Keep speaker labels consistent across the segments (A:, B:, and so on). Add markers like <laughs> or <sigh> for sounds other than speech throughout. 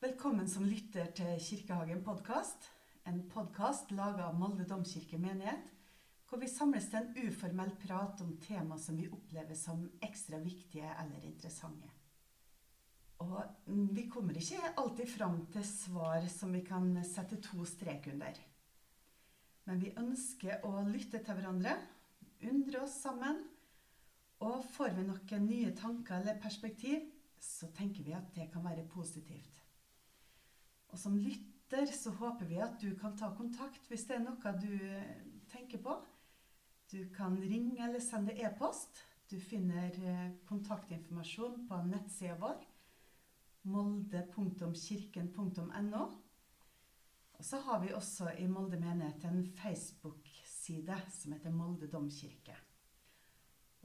A: Velkommen som lytter til Kirkehagen podkast. En podkast laga av Molde domkirke menighet, hvor vi samles til en uformell prat om tema som vi opplever som ekstra viktige eller interessante. Og mm, vi kommer ikke alltid fram til svar som vi kan sette to strek under. Men vi ønsker å lytte til hverandre, undre oss sammen, og får vi noen nye tanker eller perspektiv, så tenker vi at det kan være positivt. Og som lytter så håper vi at du kan ta kontakt hvis det er noe du eh, tenker på. Du kan ringe eller sende e-post. Du finner eh, kontaktinformasjon på nettsida vår molde.kirken.no. Og så har vi også i Molde menighet en Facebook-side som heter Molde domkirke.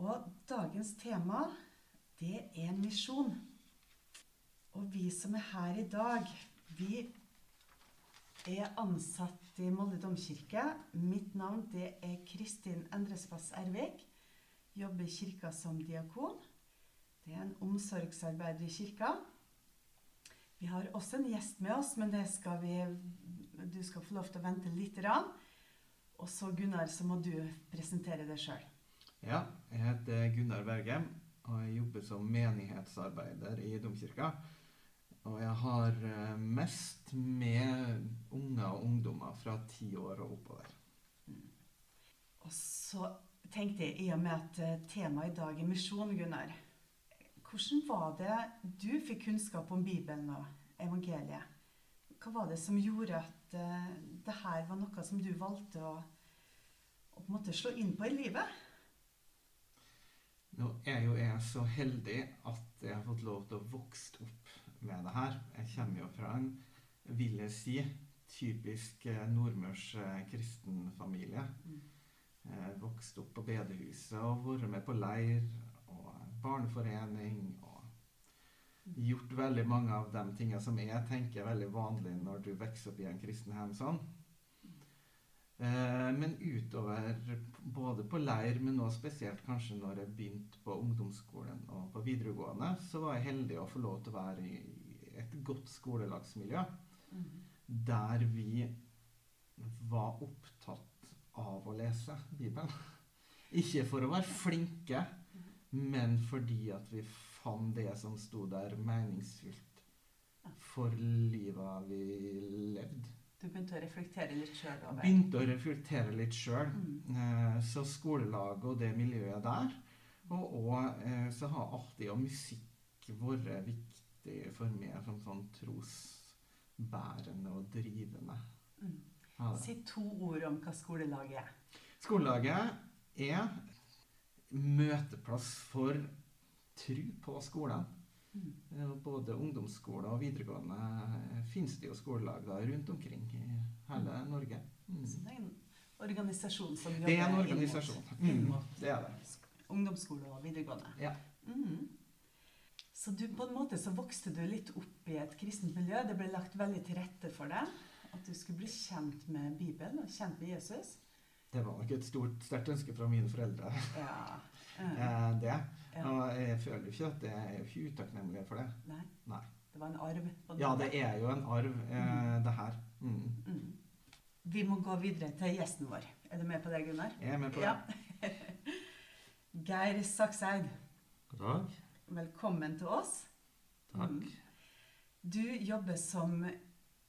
A: Og dagens tema, det er misjon. Og vi som er her i dag, vi er ansatt i Molde domkirke. Mitt navn det er Kristin Endrespass Ervik. Jobber i kirka som diakon. Det er en omsorgsarbeider i kirka. Vi har også en gjest med oss, men det skal vi, du skal få lov til å vente litt. Og så Gunnar, så må du presentere deg sjøl.
B: Ja, jeg heter Gunnar Bergem, og jeg jobber som menighetsarbeider i domkirka. Og jeg har eh, mest med unger og ungdommer fra ti år og oppover.
A: Og så tenkte jeg, i og med at eh, temaet i dag er misjon, Gunnar Hvordan var det du fikk kunnskap om Bibelen og evangeliet? Hva var det som gjorde at uh, det her var noe som du valgte å, å på en måte slå inn på i livet?
B: Nå er jo jeg så heldig at jeg har fått lov til å vokse opp med det her. Jeg kommer jo fra en, vil jeg si, typisk eh, nordmørs eh, kristenfamilie. Mm. Eh, vokst opp på bedehuset og vært med på leir og barneforening. Og mm. gjort veldig mange av de tingene som jeg tenker er veldig vanlig når du vokser opp i en kristen hjem sånn. Men utover, både på leir, men nå spesielt kanskje når jeg begynte på ungdomsskolen og på videregående, så var jeg heldig å få lov til å være i et godt skolelagsmiljø. Mm. Der vi var opptatt av å lese Bibelen. <laughs> Ikke for å være flinke, men fordi at vi fant det som sto der, meningsfylt for livet vi levde.
A: Du begynte å reflektere litt sjøl over
B: Begynte å reflektere litt sjøl. Mm. Eh, så skolelaget og det miljøet der. Og, og eh, så har alltid og musikk vært viktig for meg som sånn trosbærende og drivende.
A: Mm. Si to ord om hva skolelaget er.
B: Skolelaget er møteplass for tru på skolen. Mm. Både ungdomsskole og videregående finnes det jo skolelag da, rundt omkring i hele mm. Norge.
A: Mm. Så det er en organisasjon som jobber
B: Det er en organisasjon. Mm. Det er det.
A: Ungdomsskole og videregående.
B: Ja. Mm.
A: Så du, på en måte så vokste du litt opp i et kristent miljø. Det ble lagt veldig til rette for deg. At du skulle bli kjent med Bibelen og kjent med Jesus.
B: Det var nok et stort, sterkt ønske fra mine foreldre.
A: Ja. <laughs>
B: Mm. det. Ja. Og jeg føler jo ikke at jeg er ikke utakknemlig for det.
A: Nei.
B: Nei.
A: Det var en arv?
B: ja, det er jo en arv, eh, mm. det her. Mm.
A: Mm. Vi må gå videre til gjesten vår. Er du med på det, Gunnar?
B: Jeg er med på
A: det. Ja. <laughs> Geir Sakseid.
C: God dag.
A: Velkommen til oss.
C: Takk. Mm.
A: Du jobber som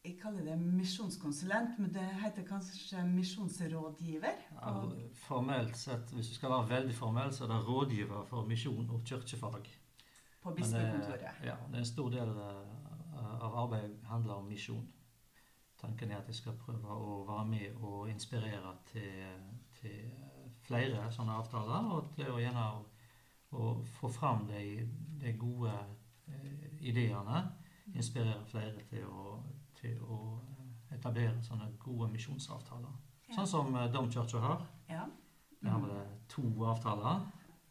A: jeg kaller det misjonskonsulent, men det heter kanskje misjonsrådgiver?
C: Ja, formelt sett, hvis du skal være veldig formell, så er det rådgiver for misjon og kirkefag.
A: På bispekontoret?
C: Ja. det er en stor del eh, av arbeidet handler om misjon. Tanken er at jeg skal prøve å være med og inspirere til, til flere sånne avtaler, og til å gjerne å, få fram de, de gode eh, ideene. Inspirere flere til å til å eh, etablere sånne gode misjonsavtaler. Ja. Sånn som eh, Domkirka har.
A: Ja.
C: Mm. har vi to avtaler.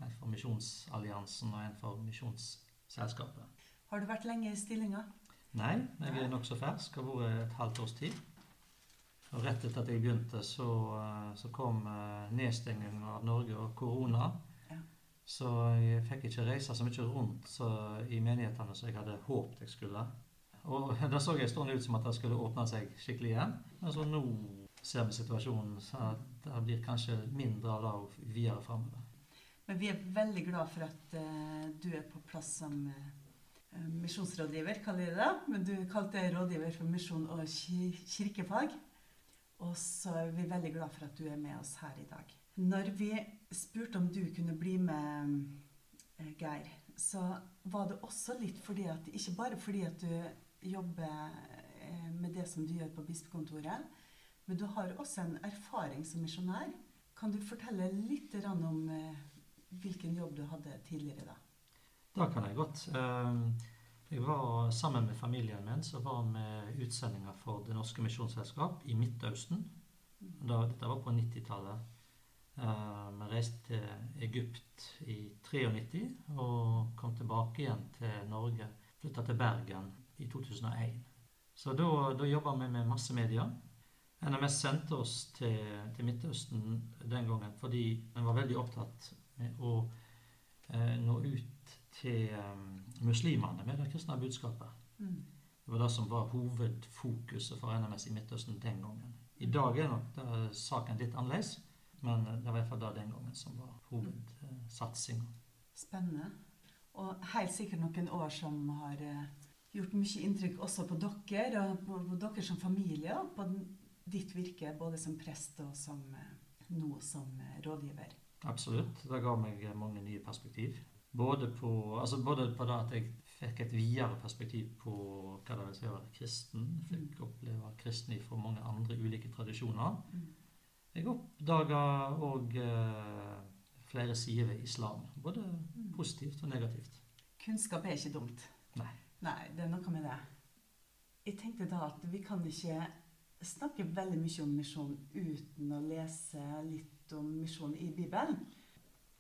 C: En for Misjonsalliansen og en for Misjonsselskapet.
A: Har du vært lenge i stillinga?
C: Nei, jeg er nokså fersk. Har vært et halvt års tid. Og rett etter at jeg begynte, så, eh, så kom nedstengingen av Norge og korona. Så jeg fikk ikke reise så mye rundt så, i menighetene som jeg hadde håpet jeg skulle. Og <laughs> da så jeg stående ut som at det skulle åpne seg skikkelig igjen. Men så nå ser vi situasjonen så det blir kanskje mindre av det videre framover.
A: Men vi er veldig glad for at uh, du er på plass som uh, misjonsrådgiver, kaller jeg det. Men du kalte deg rådgiver for misjon og kirkefag. Og så er vi veldig glad for at du er med oss her i dag. Når vi spurte om du kunne bli med, eh, Geir, så var det også litt fordi at Ikke bare fordi at du jobber eh, med det som du gjør på bispekontoret, men du har også en erfaring som misjonær. Kan du fortelle litt om eh, hvilken jobb du hadde tidligere da?
C: Det kan jeg godt. Ehm, Jeg var sammen med familien min så var vi utsendinger for Det Norske Misjonsselskap i Midtøsten. Dette var på 90-tallet. Eh, Vi reiste til Egypt i 93 og kom tilbake igjen til Norge. Flytta til Bergen i 2001. Så da, da jobba vi med massemedia. NMS sendte oss til, til Midtøsten den gangen fordi vi var veldig opptatt med å eh, nå ut til eh, muslimene med det kristne budskapet.
A: Mm.
C: Det var det som var hovedfokuset for NMS i Midtøsten den gangen. I dag er nok saken litt annerledes, men det var i hvert fall det den gangen som var hovedsatsinga.
A: Spennende. Og helt sikkert noen år som har eh, gjort mye inntrykk også på dere, og på, dere som familie, og på ditt virke både som prest og som, eh, nå som eh, rådgiver.
C: Absolutt. Det ga meg mange nye perspektiv. Både på, altså både på det at jeg fikk et videre perspektiv på hva det vil si å være kristen. Fikk oppleve kristne fra mange andre ulike tradisjoner.
A: Mm.
C: Jeg oppdaga òg eh, flere sider ved islam. Både positivt og negativt.
A: Kunnskap er ikke dumt.
C: Nei.
A: Nei, det er noe med det. Jeg tenkte da at vi kan ikke snakke veldig mye om misjon uten å lese litt om misjon i Bibelen.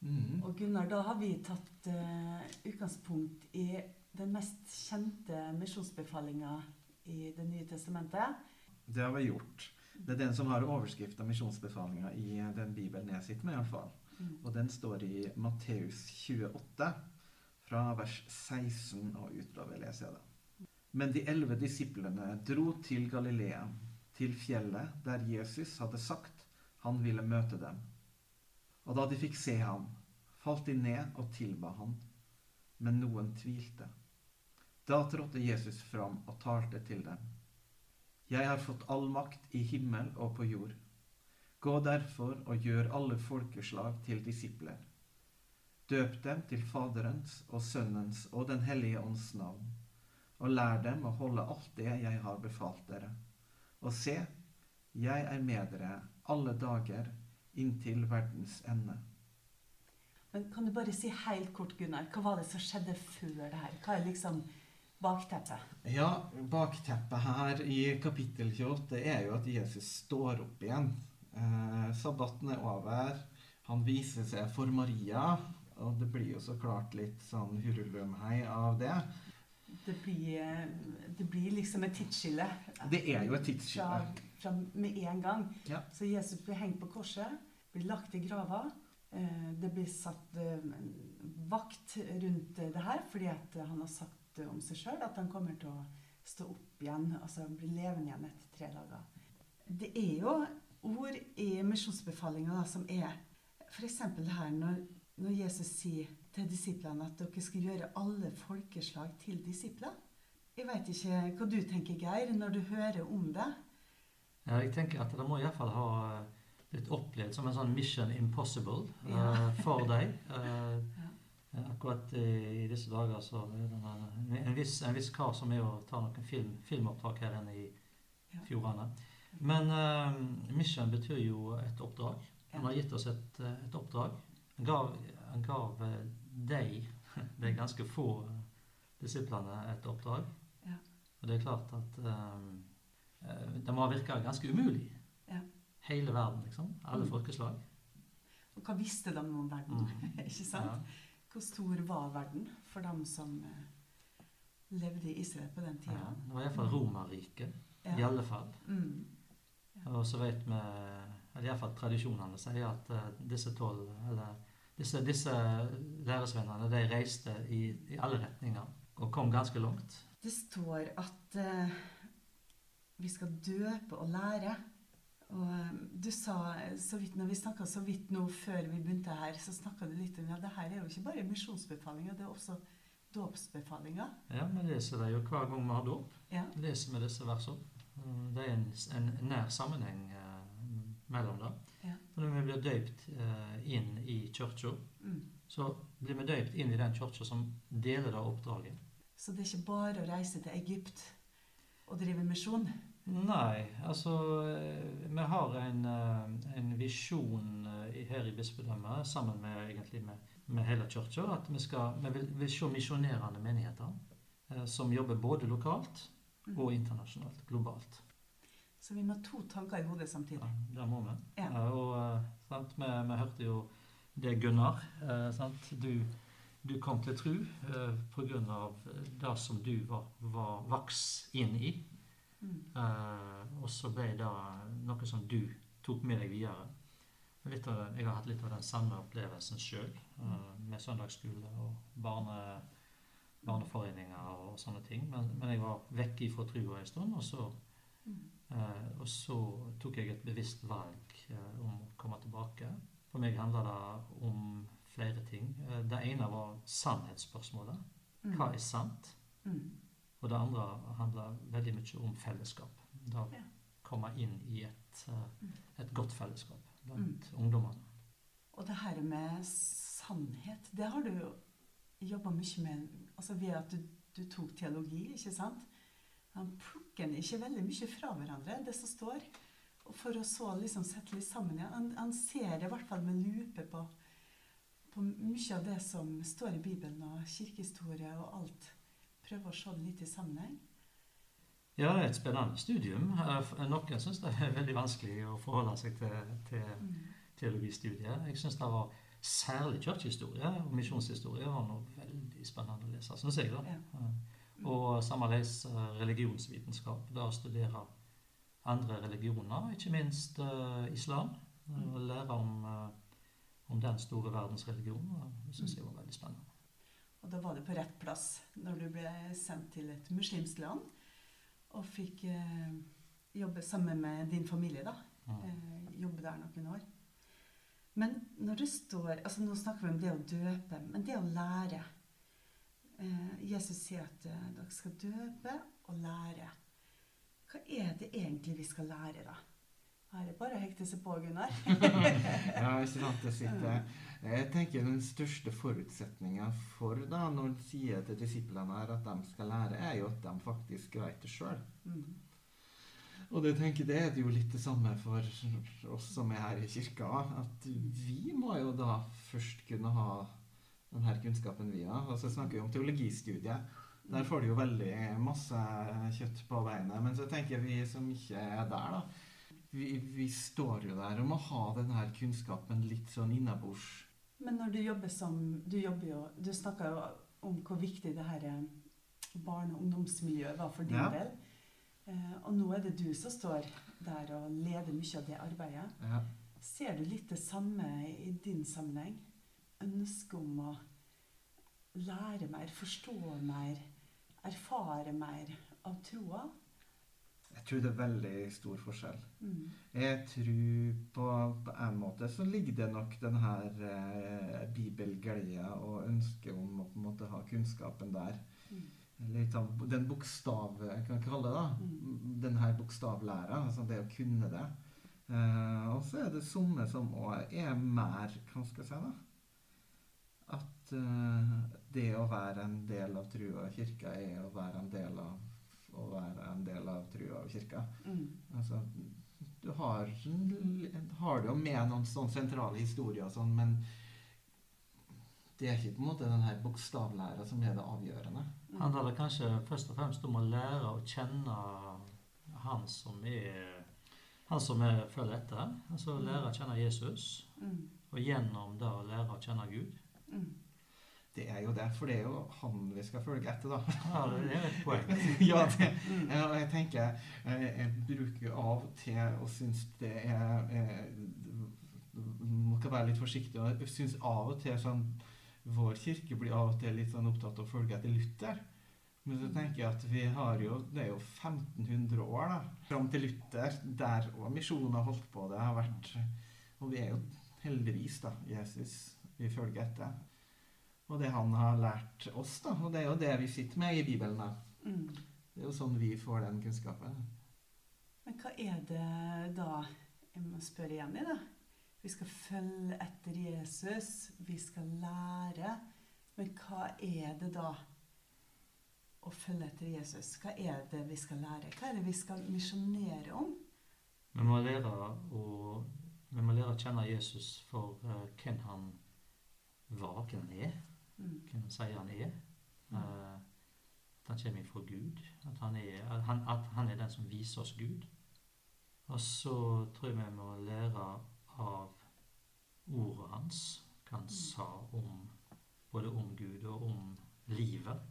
B: Mm.
A: Og Gunnar, da har vi tatt eh, utgangspunkt i den mest kjente misjonsbefalinga i Det nye testamentet.
B: Det har vi gjort. Det er den som har overskrift av misjonsbefalinga i den bibelen jeg sitter med, iallfall.
A: Mm.
B: Og den står i Matteus 28, fra vers 16 og utover, leser jeg det. Men de elleve disiplene dro til Galilea, til fjellet der Jesus hadde sagt han ville møte dem. Og da de fikk se ham, falt de ned og tilba ham. Men noen tvilte. Da trådte Jesus fram og talte til dem. Jeg har fått all makt i himmel og på jord. Gå derfor og gjør alle folkeslag til disipler. Døp dem til Faderens og Sønnens og Den hellige ånds navn, og lær dem å holde alt det jeg har befalt dere. Og se, jeg er med dere alle dager inntil verdens ende.
A: Men kan du bare si helt kort, Gunnar, hva var det som skjedde før det her? Hva er liksom bakteppet?
B: Ja, bakteppet her i kapittel 28 er jo at Jesus står opp igjen. Eh, sabbaten er over. Han viser seg for Maria, og det blir jo så klart litt sånn hurlumhei av det.
A: Det blir, eh, det blir liksom et tidsskille.
B: Det er jo et tidsskille.
A: Fra, fra med en gang.
B: Ja.
A: Så Jesus blir hengt på korset, blir lagt i grava. Eh, Det blir satt eh, vakt rundt det her, fordi at han har sagt eh, om seg sjøl at han kommer til å stå opp igjen, altså bli levende igjen etter tre dager. Det er jo ord i misjonsbefalinga som er f.eks. det her når, når Jesus sier til disiplene at dere skal gjøre alle folkeslag til disipler. Jeg veit ikke hva du tenker, Geir, når du hører om det.
C: Ja, jeg tenker at det må iallfall ha eh, blitt opplevd som en sånn mission impossible
A: Ja.
C: for deg. Uh, <laughs> Akkurat i, i disse dager så er det en, viss, en viss kar som er å ta noen film, filmopptak her inne i fjordene. Men uh, mission betyr jo et oppdrag. Han har gitt oss et, eh, et oppdrag. Han gav, han gav eh, deg, <laughs> de ganske få eh, disiplene, et oppdrag.
A: Ja.
C: Og det er klart at eh, eh, det må ha virka ganske umulig.
A: Ja.
C: Hele verden, liksom. Alle
A: Mm.
C: folkeslag.
A: Og hva visste de om verden?
C: Mm. <laughs>
A: ikke sant?
C: Ja.
A: Hvor stor var verden for dem som eh, levde i Israel på den
C: Ja. Det var iallfall Romerriket. I alle fall.
A: Mm.
C: Og så vet vi eller Iallfall tradisjonene sier at eh, disse tolv Eller disse, disse læresvennene de reiste i, i alle retninger og kom ganske langt.
A: Det står at uh, vi skal døpe og lære. Og eh, du sa så vidt, når vi snakka så vidt nå før vi begynte her, så snakka du litt om ja, det her er jo ikke bare misjonsbefalinger, det er også dåpsbefalinger.
C: Ja, vi leser det jo hver gang vi har dåp.
A: Ja.
C: Leser vi disse versene. Eh, Det er en, en nær sammenheng eh, mellom det.
A: Ja.
C: For Når vi blir døypt eh, inn i kirka,
A: Mm.
C: så blir vi døypt inn i den kirka som deler det oppdraget.
A: Så det er ikke bare å reise til Egypt og drive misjon.
C: Nei, altså eh, Vi har en, eh, en visjon eh, her i bispedømmet sammen med, egentlig med, med hele kirka. At vi, skal, vi vil, vil se misjonerende menigheter som jobber både lokalt
A: Mm.
C: og internasjonalt, globalt.
A: Så vi må ha to tanker i hodet samtidig.
C: Ja, det må vi.
A: Ja.
C: Og sant, vi, vi hørte jo det, Gunnar. sant? Du, du kom til tro eh, pga. det som du var, var vaks inn i.
A: Mm.
C: Eh, og så ble det noe som du tok med deg videre. Den, jeg har hatt litt av den samme opplevelsen sjøl, med søndagsskole og barne, barneforeninger og sånne ting. Men, men jeg var vekk ifra trua en stund, og så,
A: Mm.
C: eh, og så tok jeg et bevisst valg eh, om å komme tilbake. For meg handla det om flere ting. Eh, det ene var sannhetsspørsmålet.
A: Mm.
C: Hva er sant?
A: Mm.
C: Og det andre handler veldig mye om fellesskap. Da
A: å
C: komme inn i et, eh, et godt fellesskap blant
A: Mm.
C: ungdommene.
A: Og det her med sannhet, det har du jo jobba mye med altså ved at du, du tok teologi, ikke sant? Han plukker ikke veldig mye fra hverandre, det som står. Og for å så liksom sette litt sammen igjen. Han, han ser det i hvert fall med lupe på, på mye av det som står i Bibelen og kirkehistorie og alt. Prøve å se det litt i sammenheng.
C: Ja, det er et spennende studium. Eh, Noen syns det er veldig vanskelig å forholde seg til, til
A: Mm.
C: teologistudiet. Jeg syns det var særlig kirkehistorie og misjonshistorie var noe veldig spennende å lese, syns jeg. da.
A: Ja.
C: Eh, Og sammeleis eh, religionsvitenskap. Det å studere andre religioner, ikke minst uh, islam. eh, Og lære om, uh, om den store verdens religion. Det syns jeg var veldig spennende.
A: Og da var du på rett plass når du ble sendt til et muslimsk land og fikk eh, jobbe sammen med din familie, da.
C: Mm.
A: Eh, jobbe der noen år. Men når det står altså Nå snakker vi om det å døpe, men det å lære eh, Jesus sier at eh, dere skal døpe og lære. Hva er det egentlig vi skal lære, da? Her er bare å hekte seg på, Gunnar. <laughs>
B: Ja, ikke sant, det sitter Jeg tenker den største forutsetninga for da, når en sier til disiplene her at de skal lære, er jo at de faktisk vet det sjøl.
A: Mm.
B: Og det tenker det er det jo litt det samme for oss som er her i kirka. At vi må jo da først kunne ha denne kunnskapen vi har. Og så snakker vi om teologistudiet. Der får du jo veldig masse kjøtt på beinet. Men så tenker vi som ikke er der, da. Vi, vi står jo der og må ha denne kunnskapen litt sånn innabords.
A: Men når du jobber som Du jobber jo Du snakka jo om hvor viktig det her eh, barne- og ungdomsmiljøet var for din
B: Ja.
A: del. Eh, og nå er det du som står der og leder mye av det arbeidet.
B: Ja.
A: Ser du litt det samme i din sammenheng? Ønsket om å lære mer, forstå mer, erfare mer av troa?
B: Jeg tror det er veldig stor forskjell.
A: Mm.
B: Jeg tror på, på en måte så ligger det nok den her eh, bibelgleda og ønsket om å på en måte ha kunnskapen der.
A: Mm.
B: Av den bokstav... Jeg kan kalle det da.
A: Mm.
B: Den her bokstavlæra. Altså det å kunne det. Eh, og så er det somme som òg er mer Hva skal jeg si, da? At eh, det å være en del av trua og kirka er å være en del av å være en del av trua og kirka.
A: Mm.
B: Altså, du har, har det jo med noen sånne sentrale historier og sånn, men det er ikke på en måte den her bokstavlæra som er det avgjørende.
A: Mm.
C: Handler det kanskje først og fremst om å lære å kjenne han som er han som er følger etter. Altså lære å kjenne Jesus,
A: Mm.
C: og gjennom det å lære å kjenne Gud.
A: Mm.
B: Det er jo det, for det er jo han vi skal følge etter, da. <laughs>
C: Ja, det er et poeng. <laughs>
B: ja, det,
A: Mm.
B: og jeg tenker jeg, jeg bruker av og til og syns det er eh, Må ikke være litt forsiktig. og Jeg syns av og til sånn Vår kirke blir av og til litt sånn opptatt av å følge etter Luther. Men så tenker jeg at vi har jo Det er jo 1500 år da, fram til Luther, der òg misjonen har holdt på. Det har vært Og vi er jo heldigvis, da, Jesus vi følger etter. Og det han har lært oss, da. Og det er jo det vi sitter med i Bibelen. da.
A: Mm.
B: Det er jo sånn vi får den kunnskapen.
A: Men hva er det da Jeg må spørre igjen i det. Vi skal følge etter Jesus, vi skal lære. Men hva er det da å følge etter Jesus? Hva er det vi skal lære? Hva er det vi skal misjonere om?
C: Vi må lære å, vi må lære å kjenne Jesus for eh, hvem han var, hvem han er. Hvem han sier han er. Uh, at han kommer fra Gud. At han, er, at, han, at han er den som viser oss Gud. Og så tror jeg vi må lære av ordet hans, hva han sa om både om Gud og om livet.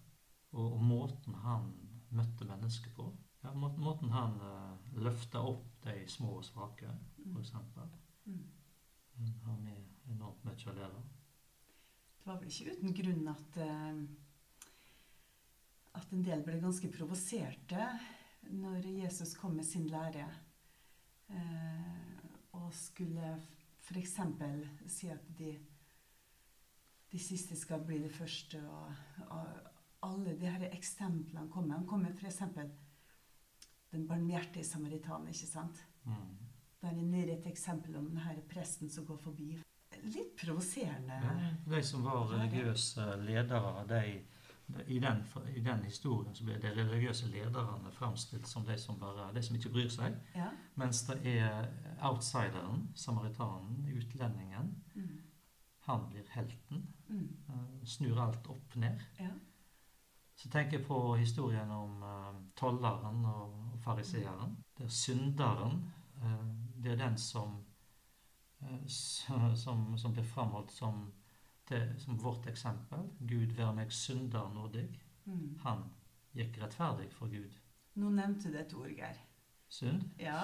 C: Og, og måten han møtte mennesker på. Ja, må, måten han uh, løfta opp de små og svake, f.eks.
A: Mm.
C: Han har vi enormt mye å lære.
A: Det var vel ikke uten grunn at, eh, at en del ble ganske provoserte når Jesus kom med sin lære eh, og skulle f.eks. si at de, de siste skal bli det første, og, og alle de her eksemplene kom med. Han kom med f.eks. den barmhjertige samaritanen, ikke sant?
C: Mm.
A: Der er nede et eksempel om denne presten som går forbi. Litt provoserende.
C: Ja, de som var religiøse ledere, de, i, den, I den historien så ble de religiøse lederne framstilt som de som, bare, de som ikke bryr seg.
A: Ja.
C: Mens det er outsideren, samaritanen, utlendingen,
A: Mm.
C: han blir helten.
A: Mm.
C: eh, Snur alt opp ned.
A: Ja.
C: Så tenker jeg på historien om uh, tolleren og, og fariseeren. Der synderen, uh, det er den som, som, som blir framholdt som, som vårt eksempel. Gud være meg synder nådig.
A: Mm.
C: Han gikk rettferdig for Gud.
A: Nå nevnte du et ord, Geir.
C: Synd?
A: Ja.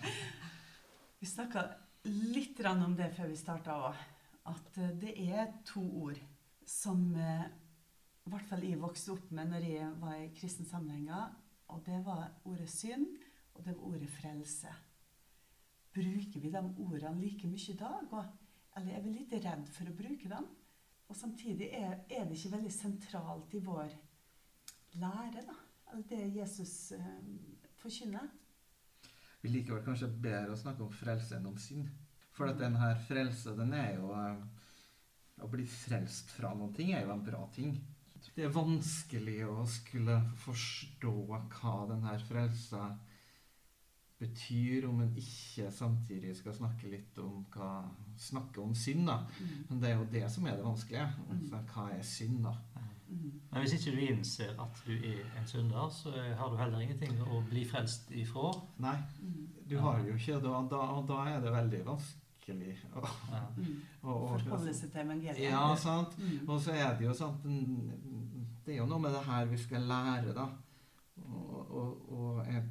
A: <laughs> vi snakka litt om det før vi starta òg. At eh, det er to ord som eh, i hvert fall jeg vokste opp med når jeg var i kristne sammenhenger. Og det var ordet synd, og det var ordet frelse. Bruker vi de ordene like mye i dag? Og, eller er vi litt redd for å bruke dem? Og samtidig er, er det ikke veldig sentralt i vår lære, da. Eller det Jesus eh, forkynner.
B: Vi liker vel kanskje bedre å snakke om frelse enn om synd. For at den her den er jo eh, Å bli frelst fra noen ting er jo en bra ting. Det er vanskelig å skulle forstå hva den her frelsa betyr, om en ikke samtidig skal snakke litt om hva Snakke om synd, da.
A: Mm.
B: Men det er jo det som er det vanskelige. Altså, hva er synd, da?
A: Mm.
C: Men hvis ikke du innser at du er en synder, så har du heller ingenting å bli frelst ifra.
B: Nei,
A: Mm.
B: du har jo ikke da, da, Og da er det veldig vanskelig å,
C: Ja. <laughs>
A: Mm. Forholde seg til evangeliet.
B: Ja, sant.
A: Mm.
B: Og så er det jo sant Det er jo noe med det her vi skal lære, da. Og, og, og jeg,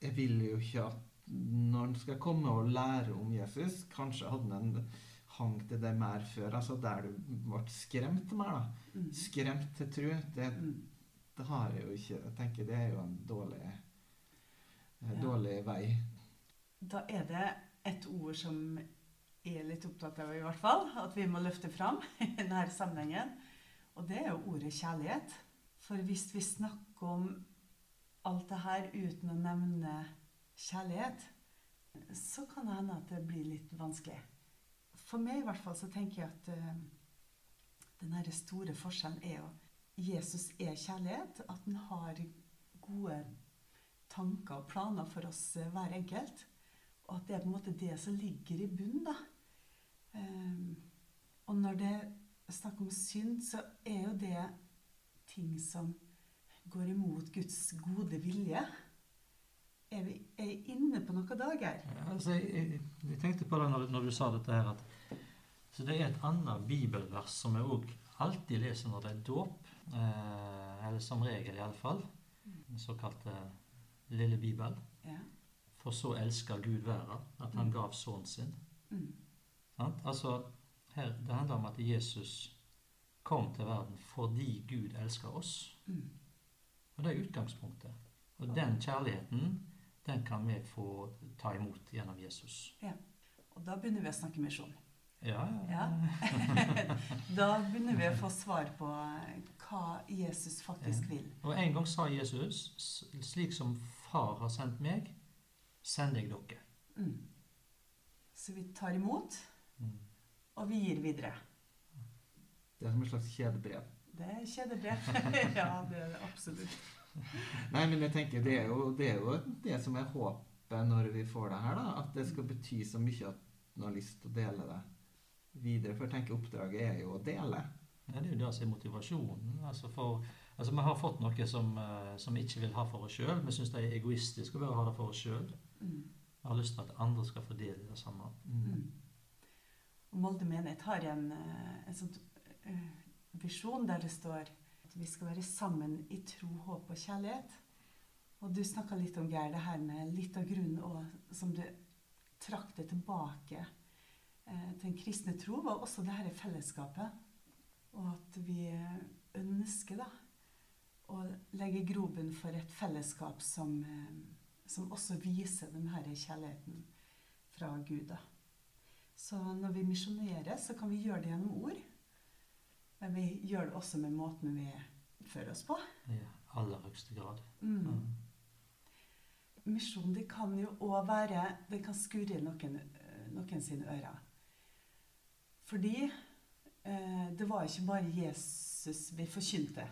B: jeg vil jo ikke at når han skal komme og lære om Jesus Kanskje hadde han en hang til det mer før, altså der du ble skremt mer, da.
A: Mm.
B: Skremt til tro. Det,
A: Mm.
B: det har jeg jo ikke. Jeg tenker det er jo en dårlig, eh,
A: Ja.
B: dårlig vei.
A: Da er det et ord som jeg er litt opptatt av, i hvert fall, at vi må løfte fram <laughs> i denne sammenhengen. Og det er jo ordet kjærlighet. For hvis vi snakker om alt det her uten å nevne kjærlighet, så kan det hende at det blir litt vanskelig. For meg i hvert fall så tenker jeg at eh, den store forskjellen er jo Jesus er kjærlighet. At han har gode tanker og planer for oss eh, hver enkelt. Og at det er på en måte det som ligger i bunnen, da. Ehm, og når det er snakk om synd, så er jo det ting som går imot Guds gode vilje. Er vi er inne på noe da, Geir?
C: Ja, altså, jeg, jeg, tenkte på det når, når du sa dette her, at så det er et annet bibelvers som jeg òg alltid leser når det er dåp. Eh, eller som regel, iallfall. Den såkalte Lille Bibel.
A: Ja.
C: For så elsker Gud verden, at han gav sønnen sin.
A: Mm.
C: Sant? Altså, her, det handler om at Jesus kom til verden fordi Gud elsker oss.
A: Mm.
C: Og det er utgangspunktet. Og den kjærligheten, den kan vi få ta imot gjennom Jesus.
A: Og da begynner vi å snakke misjon.
C: Ja,
A: Ja. <laughs> da begynner vi å få svar på hva Jesus faktisk vil.
C: Og en gang sa Jesus, slik som far har sendt meg, sender jeg dere.
A: Mm. Så vi tar imot,
C: Mm.
A: og vi gir videre.
B: Det er som et slags kjedebrev.
A: Det er kjedelig. <laughs> ja, det er det absolutt.
B: Nei, men jeg tenker det er jo det, er jo det som er håpet når vi får det her, da. At det skal bety så mye at man har lyst til å dele det videre. For jeg tenker oppdraget er jo å dele.
C: Ja, det er jo det som er motivasjonen. Altså for, altså vi har fått noe som, eh, som vi ikke vil ha for oss sjøl. Vi syns det er egoistisk å bare ha det for oss sjøl.
A: Mm.
C: Vi har lyst til at andre skal få del i det samme.
A: Mm. Og Molde menighet har en, eh, en sånn eh, visjon der det står at vi skal være sammen i tro, håp og kjærlighet. Og du snakka litt om Geir, det her med litt av grunnen og, som du trakk det tilbake eh, til en kristne tro, var også det dette fellesskapet. Og at vi ønsker da å legge grobunn for et fellesskap som, eh, som også viser denne kjærligheten fra Gud. da. Så når vi misjonerer, så kan vi gjøre det gjennom ord. Men vi gjør det også med måten vi oppfører oss på.
C: I aller høyeste grad.
A: Mm.
C: Mm.
A: Misjon det kan jo òg være Det kan skurre noen, noen sine ører. Fordi eh, det var ikke bare Jesus vi forkynte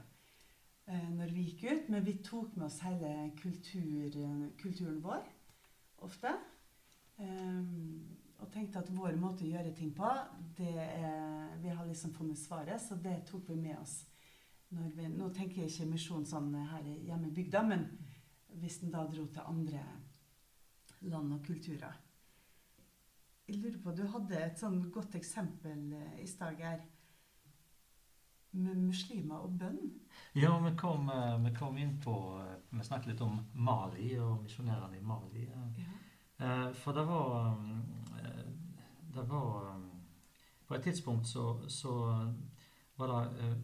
A: eh, når vi gikk ut, men vi tok med oss hele kultur, kulturen vår ofte. Eh, og tenkte at vår måte å gjøre ting på, det er, vi har liksom funnet svaret, så det tok vi med oss. Vi, nå tenker jeg ikke misjon sånn her hjemme i bygda, men hvis en da dro til andre land og kulturer. Jeg lurer på, Du hadde et sånn godt eksempel eh, i stad, Geir. Med muslimer og bønn.
C: Ja, vi kom, eh, vi kom inn på eh, Vi snakket litt om Mali og misjonærene i Mali.
A: Ja.
C: For det var eh, Det var um, På et tidspunkt så, så var det eh,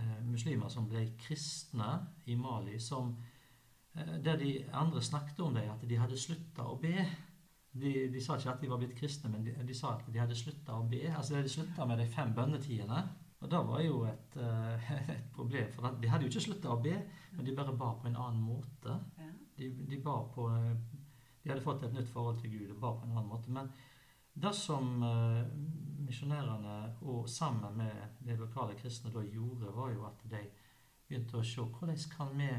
C: eh, muslimer som ble kristne i Mali, som eh, Der de andre snakket om det, at de hadde slutta å be. De, de sa ikke at de var blitt kristne, men de, de sa at de hadde slutta å be. Altså de hadde slutta med de fem bønnetidene. Og det var jo et, eh, <laughs> et problem, for de hadde jo ikke slutta å be, men de bare ba på en annen måte. De, de ba på eh, De hadde fått et nytt forhold til Gud og ba på en annen måte. Men det som eh, misjonærene og sammen med de lokale kristne da gjorde, var jo at de begynte å se hvordan kan vi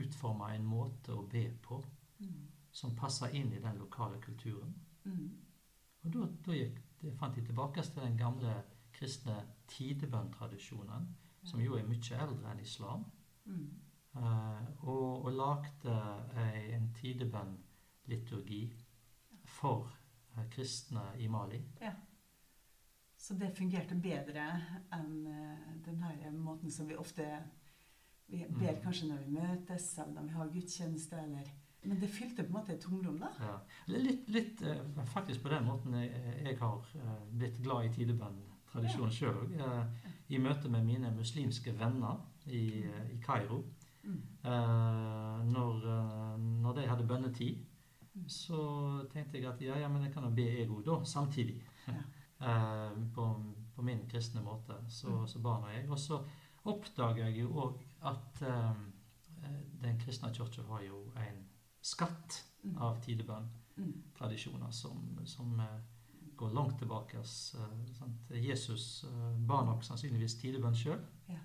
C: utforme en måte å be på
A: Mm.
C: som passer inn i den lokale kulturen.
A: Mm.
C: Og da, da gikk, fant de tilbake til den gamle kristne tidebønntradisjonen, som jo er mye eldre enn islam.
A: Mm.
C: Eh, og, og lagde ei- en tidebønnliturgi for eh, kristne i Mali.
A: Så det fungerte bedre enn eh, den her måten som vi ofte Vi ber
C: Mm.
A: kanskje når vi møtes, eller når vi har gudstjeneste, eller Men det fylte på en måte et tomrom, da.
C: Ja. Litt, litt eh, faktisk på den måten jeg, jeg har eh, blitt glad i tidebønntradisjonen sjøl òg. Eh, I møte med mine muslimske venner i, eh, i Kairo.
A: Mm.
C: Eh, når, eh, når de hadde bønnetid. Så tenkte jeg at ja, ja, men jeg kan jo be jeg òg, da, samtidig.
A: Ja. <laughs>
C: Eh, på, på min kristne måte. Så,
A: Mm.
C: så barna jeg. Og så oppdager jeg jo òg at eh, den kristne kirka har jo en skatt
A: Mm.
C: av tidebønntradisjoner
A: Mm.
C: som, som eh, går langt tilbake. sant? Jesus ba nok sannsynligvis tidebønn sjøl,
A: Ja.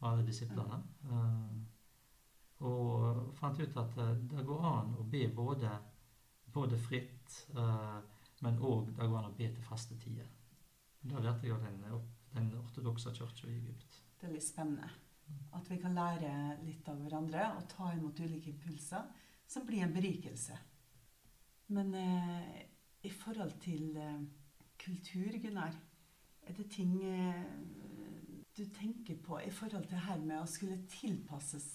C: og alle disiplene. Og fant ut at det går an å be både, både fritt, eh, men òg det går an å be til faste tider. Det lærte jeg av den, den ortodokse kirka i Egypt.
A: Det er litt spennende. At vi kan lære litt av hverandre og ta imot ulike impulser som blir en berikelse. Men eh, i forhold til eh, kultur, Gunnar, er det ting eh, du tenker på i forhold til her med å skulle tilpasses,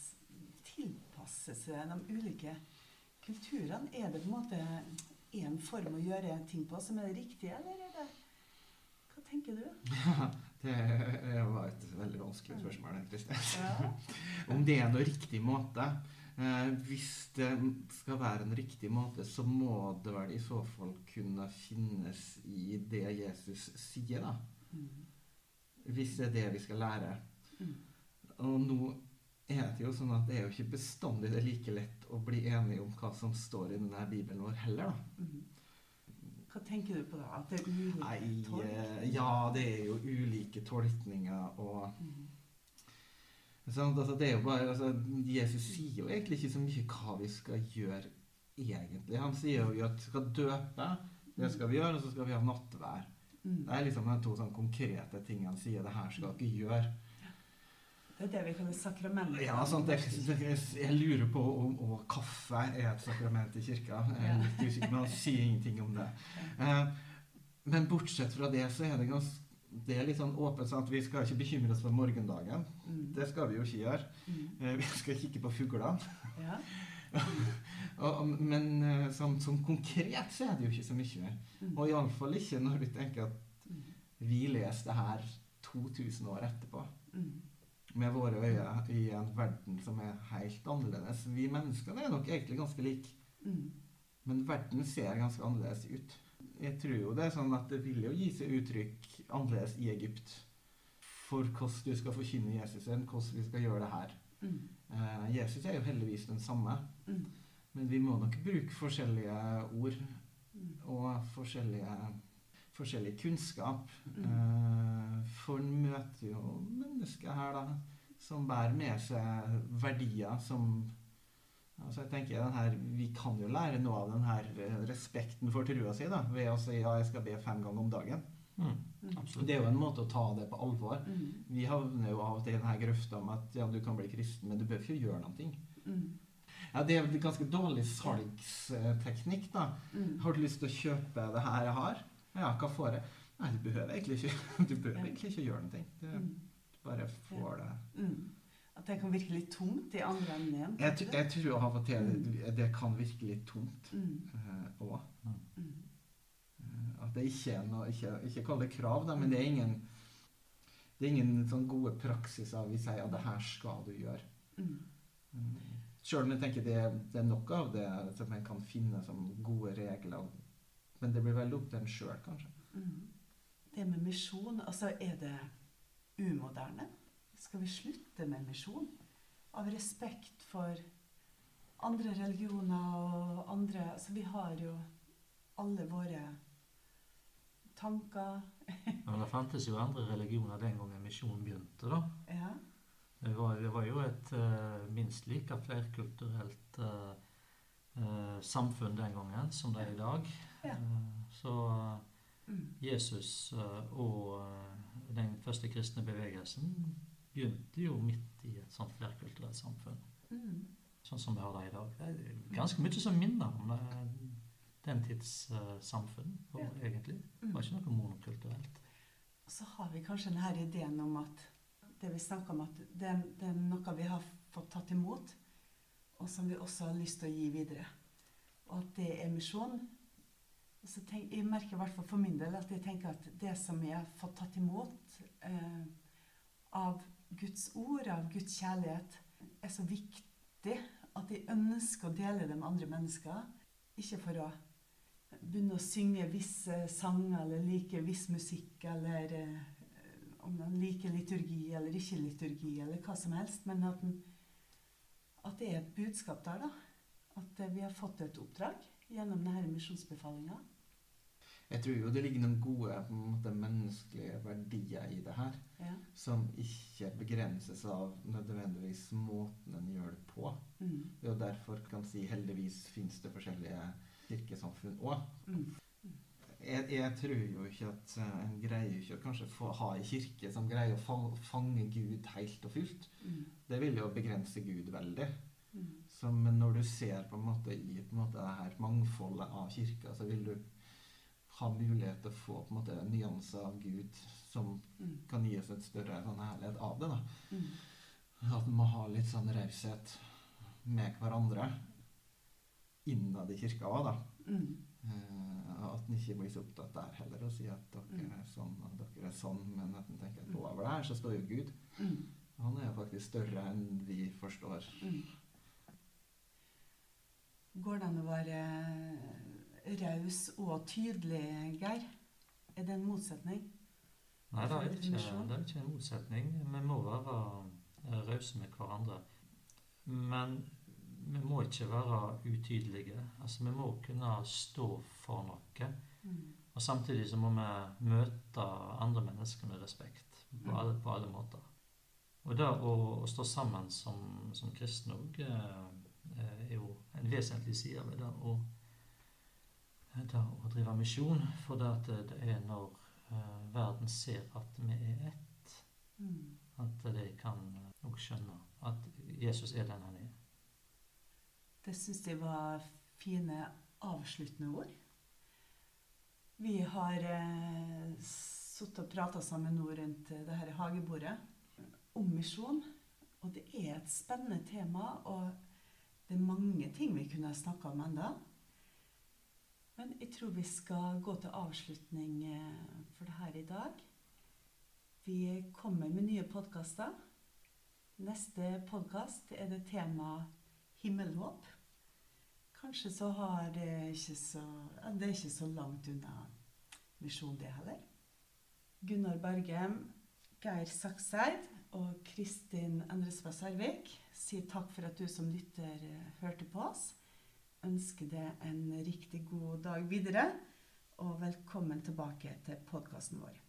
A: tilpasse seg de ulike kulturene? Er det på en måte én form å gjøre ting på som er det riktige, eller er det Hva tenker du?
B: Ja, <laughs> det var et veldig vanskelig spørsmål, Kristin.
A: Ja. <laughs>
B: Om det er noe riktig måte. Eh, hvis det skal være en riktig måte, så må det vel i så fall kunne finnes i det Jesus sier, da.
A: Mm.
B: Hvis det er det vi skal lære.
A: Mm.
B: Og nå er det jo sånn at det er jo ikke bestandig det er like lett å bli enige om hva som står i denne bibelen vår heller, da.
A: Mm. Hva tenker du på da? At det er ulike
B: Nei, eh, ja, det er jo ulike tolkninger og
A: Mm.
B: Altså, det er jo bare, altså, Jesus sier jo egentlig ikke så mye hva vi skal gjøre egentlig. Han sier jo at vi skal døpe, det skal vi gjøre, og så skal vi ha nattvær.
A: Mm.
B: Det er liksom de to sånn konkrete tingene han sier det her skal dere gjøre.
A: Det er det vi kaller sakrament.
B: Ja, sant, det, jeg lurer på om og kaffe er et sakrament i kirka. Jeg er litt usikker, men han sier ingenting om det. Eh, men bortsett fra det, så er det ganske det er litt sånn åpent sånn at Vi skal ikke bekymre oss for morgendagen.
A: Mm.
B: Det skal vi jo ikke gjøre.
A: Mm.
B: Eh, vi skal kikke på fuglene.
A: Ja. <laughs>
B: Men sånn, som, som konkret så er det jo ikke så mye.
A: Mm.
B: Og iallfall ikke når vi tenker at vi leser det her 2000 år etterpå.
A: Mm.
B: Med våre øyne i en verden som er helt annerledes. Vi menneskene er nok egentlig ganske like,
A: Mm.
B: men verden ser ganske annerledes ut. Jeg tror jo det er sånn at det vil jo gi seg uttrykk annerledes i Egypt. For hvordan du skal forkynne Jesus, enn hvordan vi skal gjøre det her.
A: Mm.
B: Eh, Jesus er jo heldigvis den samme,
A: Mm.
B: men vi må nok bruke forskjellige ord
A: Mm.
B: og forskjellige, forskjellig kunnskap.
A: Mm.
B: Eh, for en møter jo mennesker her da, som bærer med seg verdier som altså jeg tenker den her, Vi kan jo lære noe av den her eh, respekten for trua si da, ved å si ja, jeg skal be fem ganger om dagen.
C: Mm,
A: Mm.
B: Det er jo en måte å ta det på alvor.
A: Mm.
B: Vi havner jo av og til i denne grøfta om at ja, du kan bli kristen, men du bør ikke gjøre noe.
A: Mm.
B: Ja, Det er en ganske dårlig salgsteknikk. da.
A: Mm.
B: Har du lyst til å kjøpe det her jeg har? Ja, hva får jeg? Nei, du behøver egentlig ikke, <laughs> du behøver
A: Ja.
B: egentlig ikke gjøre noe. Du
A: Mm.
B: bare får det.
A: Mm. At det kan virke litt tungt i andre enden igjen.
B: Jeg, jeg tror av og til det, det kan virke litt tomt
A: Mm.
B: Uh,
A: Mm.
B: At det ikke er noe Ikke, ikke kall det krav, da, men det er ingen det er ingen sånn gode praksiser vi sier at det her skal du gjøre.
A: Mm.
B: Sjøl om jeg tenker det, det er noe av det som jeg kan finne som gode regler. Men det blir veldig opp til en sjøl, kanskje.
A: Mm. Det med misjon, altså er det umoderne? Skal vi slutte med misjon? Av respekt for andre religioner og andre Altså vi har jo alle våre tanker. <laughs>
C: Men det fantes jo andre religioner den gangen misjonen begynte, da.
A: Ja.
C: Det var, det var jo et uh, minst like flerkulturelt eh, samfunn den gangen som det er i dag.
A: Ja.
C: Eh, så
A: Mm.
C: Jesus eh, og eh, den første kristne bevegelsen begynte jo midt i et sånt flerkulturelt samfunn.
A: Mm.
C: Sånn som vi har det i dag. Det er ganske mye som minner om eh, den tids eh, samfunn,
A: Ja.
C: egentlig. Det var ikke noe monokulturelt.
A: Og så har vi kanskje denne ideen om at det vi snakker om, at det, det er noe vi har fått tatt imot, og som vi også har lyst til å gi videre. Og at det er misjon. Jeg merker i hvert fall for min del at jeg tenker at det som jeg har fått tatt imot eh, av Guds ord, av Guds kjærlighet, er så viktig at jeg ønsker å dele det med andre mennesker. Ikke for å begynne å synge visse sanger eller like viss musikk eller eh, om man liker liturgi eller ikke liturgi eller hva som helst, men at, den, at det er et budskap der, da. At eh, vi har fått et oppdrag gjennom denne misjonsbefalinga.
B: Jeg tror jo det ligger noen gode måte, menneskelige verdier i det her,
A: Ja.
B: som ikke begrenses av nødvendigvis måten en gjør det på.
A: Mm.
B: Det er jo derfor kan si heldigvis finnes det forskjellige kirkesamfunn òg.
A: Mm.
B: Jeg, jeg tror jo ikke at eh, en greier ikke å kanskje få ha en kirke som greier å fange Gud helt og fullt.
A: Mm.
B: Det vil jo begrense Gud veldig.
A: Mm.
B: Så, men når du ser på en måte i på en måte det her mangfoldet av kirka, så vil du ha mulighet til å få på en måte nyanser av Gud som
A: Mm.
B: kan gi oss et større sånn herlighet av det. da.
A: Mm.
B: At vi må ha litt sånn raushet med hverandre innad i kirka òg, da.
A: Mm.
B: Eh, at en ikke blir så opptatt der heller og sier at dere
A: Mm.
B: er sånn og dere er sånn, men at en tenker at over der så står jo Gud.
A: Mm.
B: Han er jo faktisk større enn vi forstår.
A: Mm. Går det an å være raus og tydelig, Geir? Er det en motsetning?
C: Nei, det er, ikke, det er ikke en motsetning. Vi må være rause med hverandre. Men vi må ikke være utydelige. Altså, vi må kunne stå for noe.
A: Mm.
C: Og samtidig så må vi møte andre mennesker med respekt på alle, på alle måter. Og det å, å stå sammen som, som kristne òg er jo en vesentlig side ved det å, det å drive misjon. For det, at det er når eh, verden ser at vi er ett,
A: Mm.
C: at de kan òg skjønne at Jesus er den han er.
A: Det syns jeg var fine avsluttende ord. Vi har eh, sittet og prata sammen nå rundt eh, det her hagebordet om misjon. Og det er et spennende tema, og det er mange ting vi kunne snakka om enda. Men jeg tror vi skal gå til avslutning eh, for det her i dag. Vi kommer med nye podkaster. Neste podkast er det tema himmelhåp. Kanskje så har det ikke så Det er ikke så langt unna misjon, det heller. Gunnar Bergem, Geir Sakseid og Kristin Endresva Sarvik sier takk for at du som lytter eh, hørte på oss. Ønsker deg en riktig god dag videre, og velkommen tilbake til podkasten vår.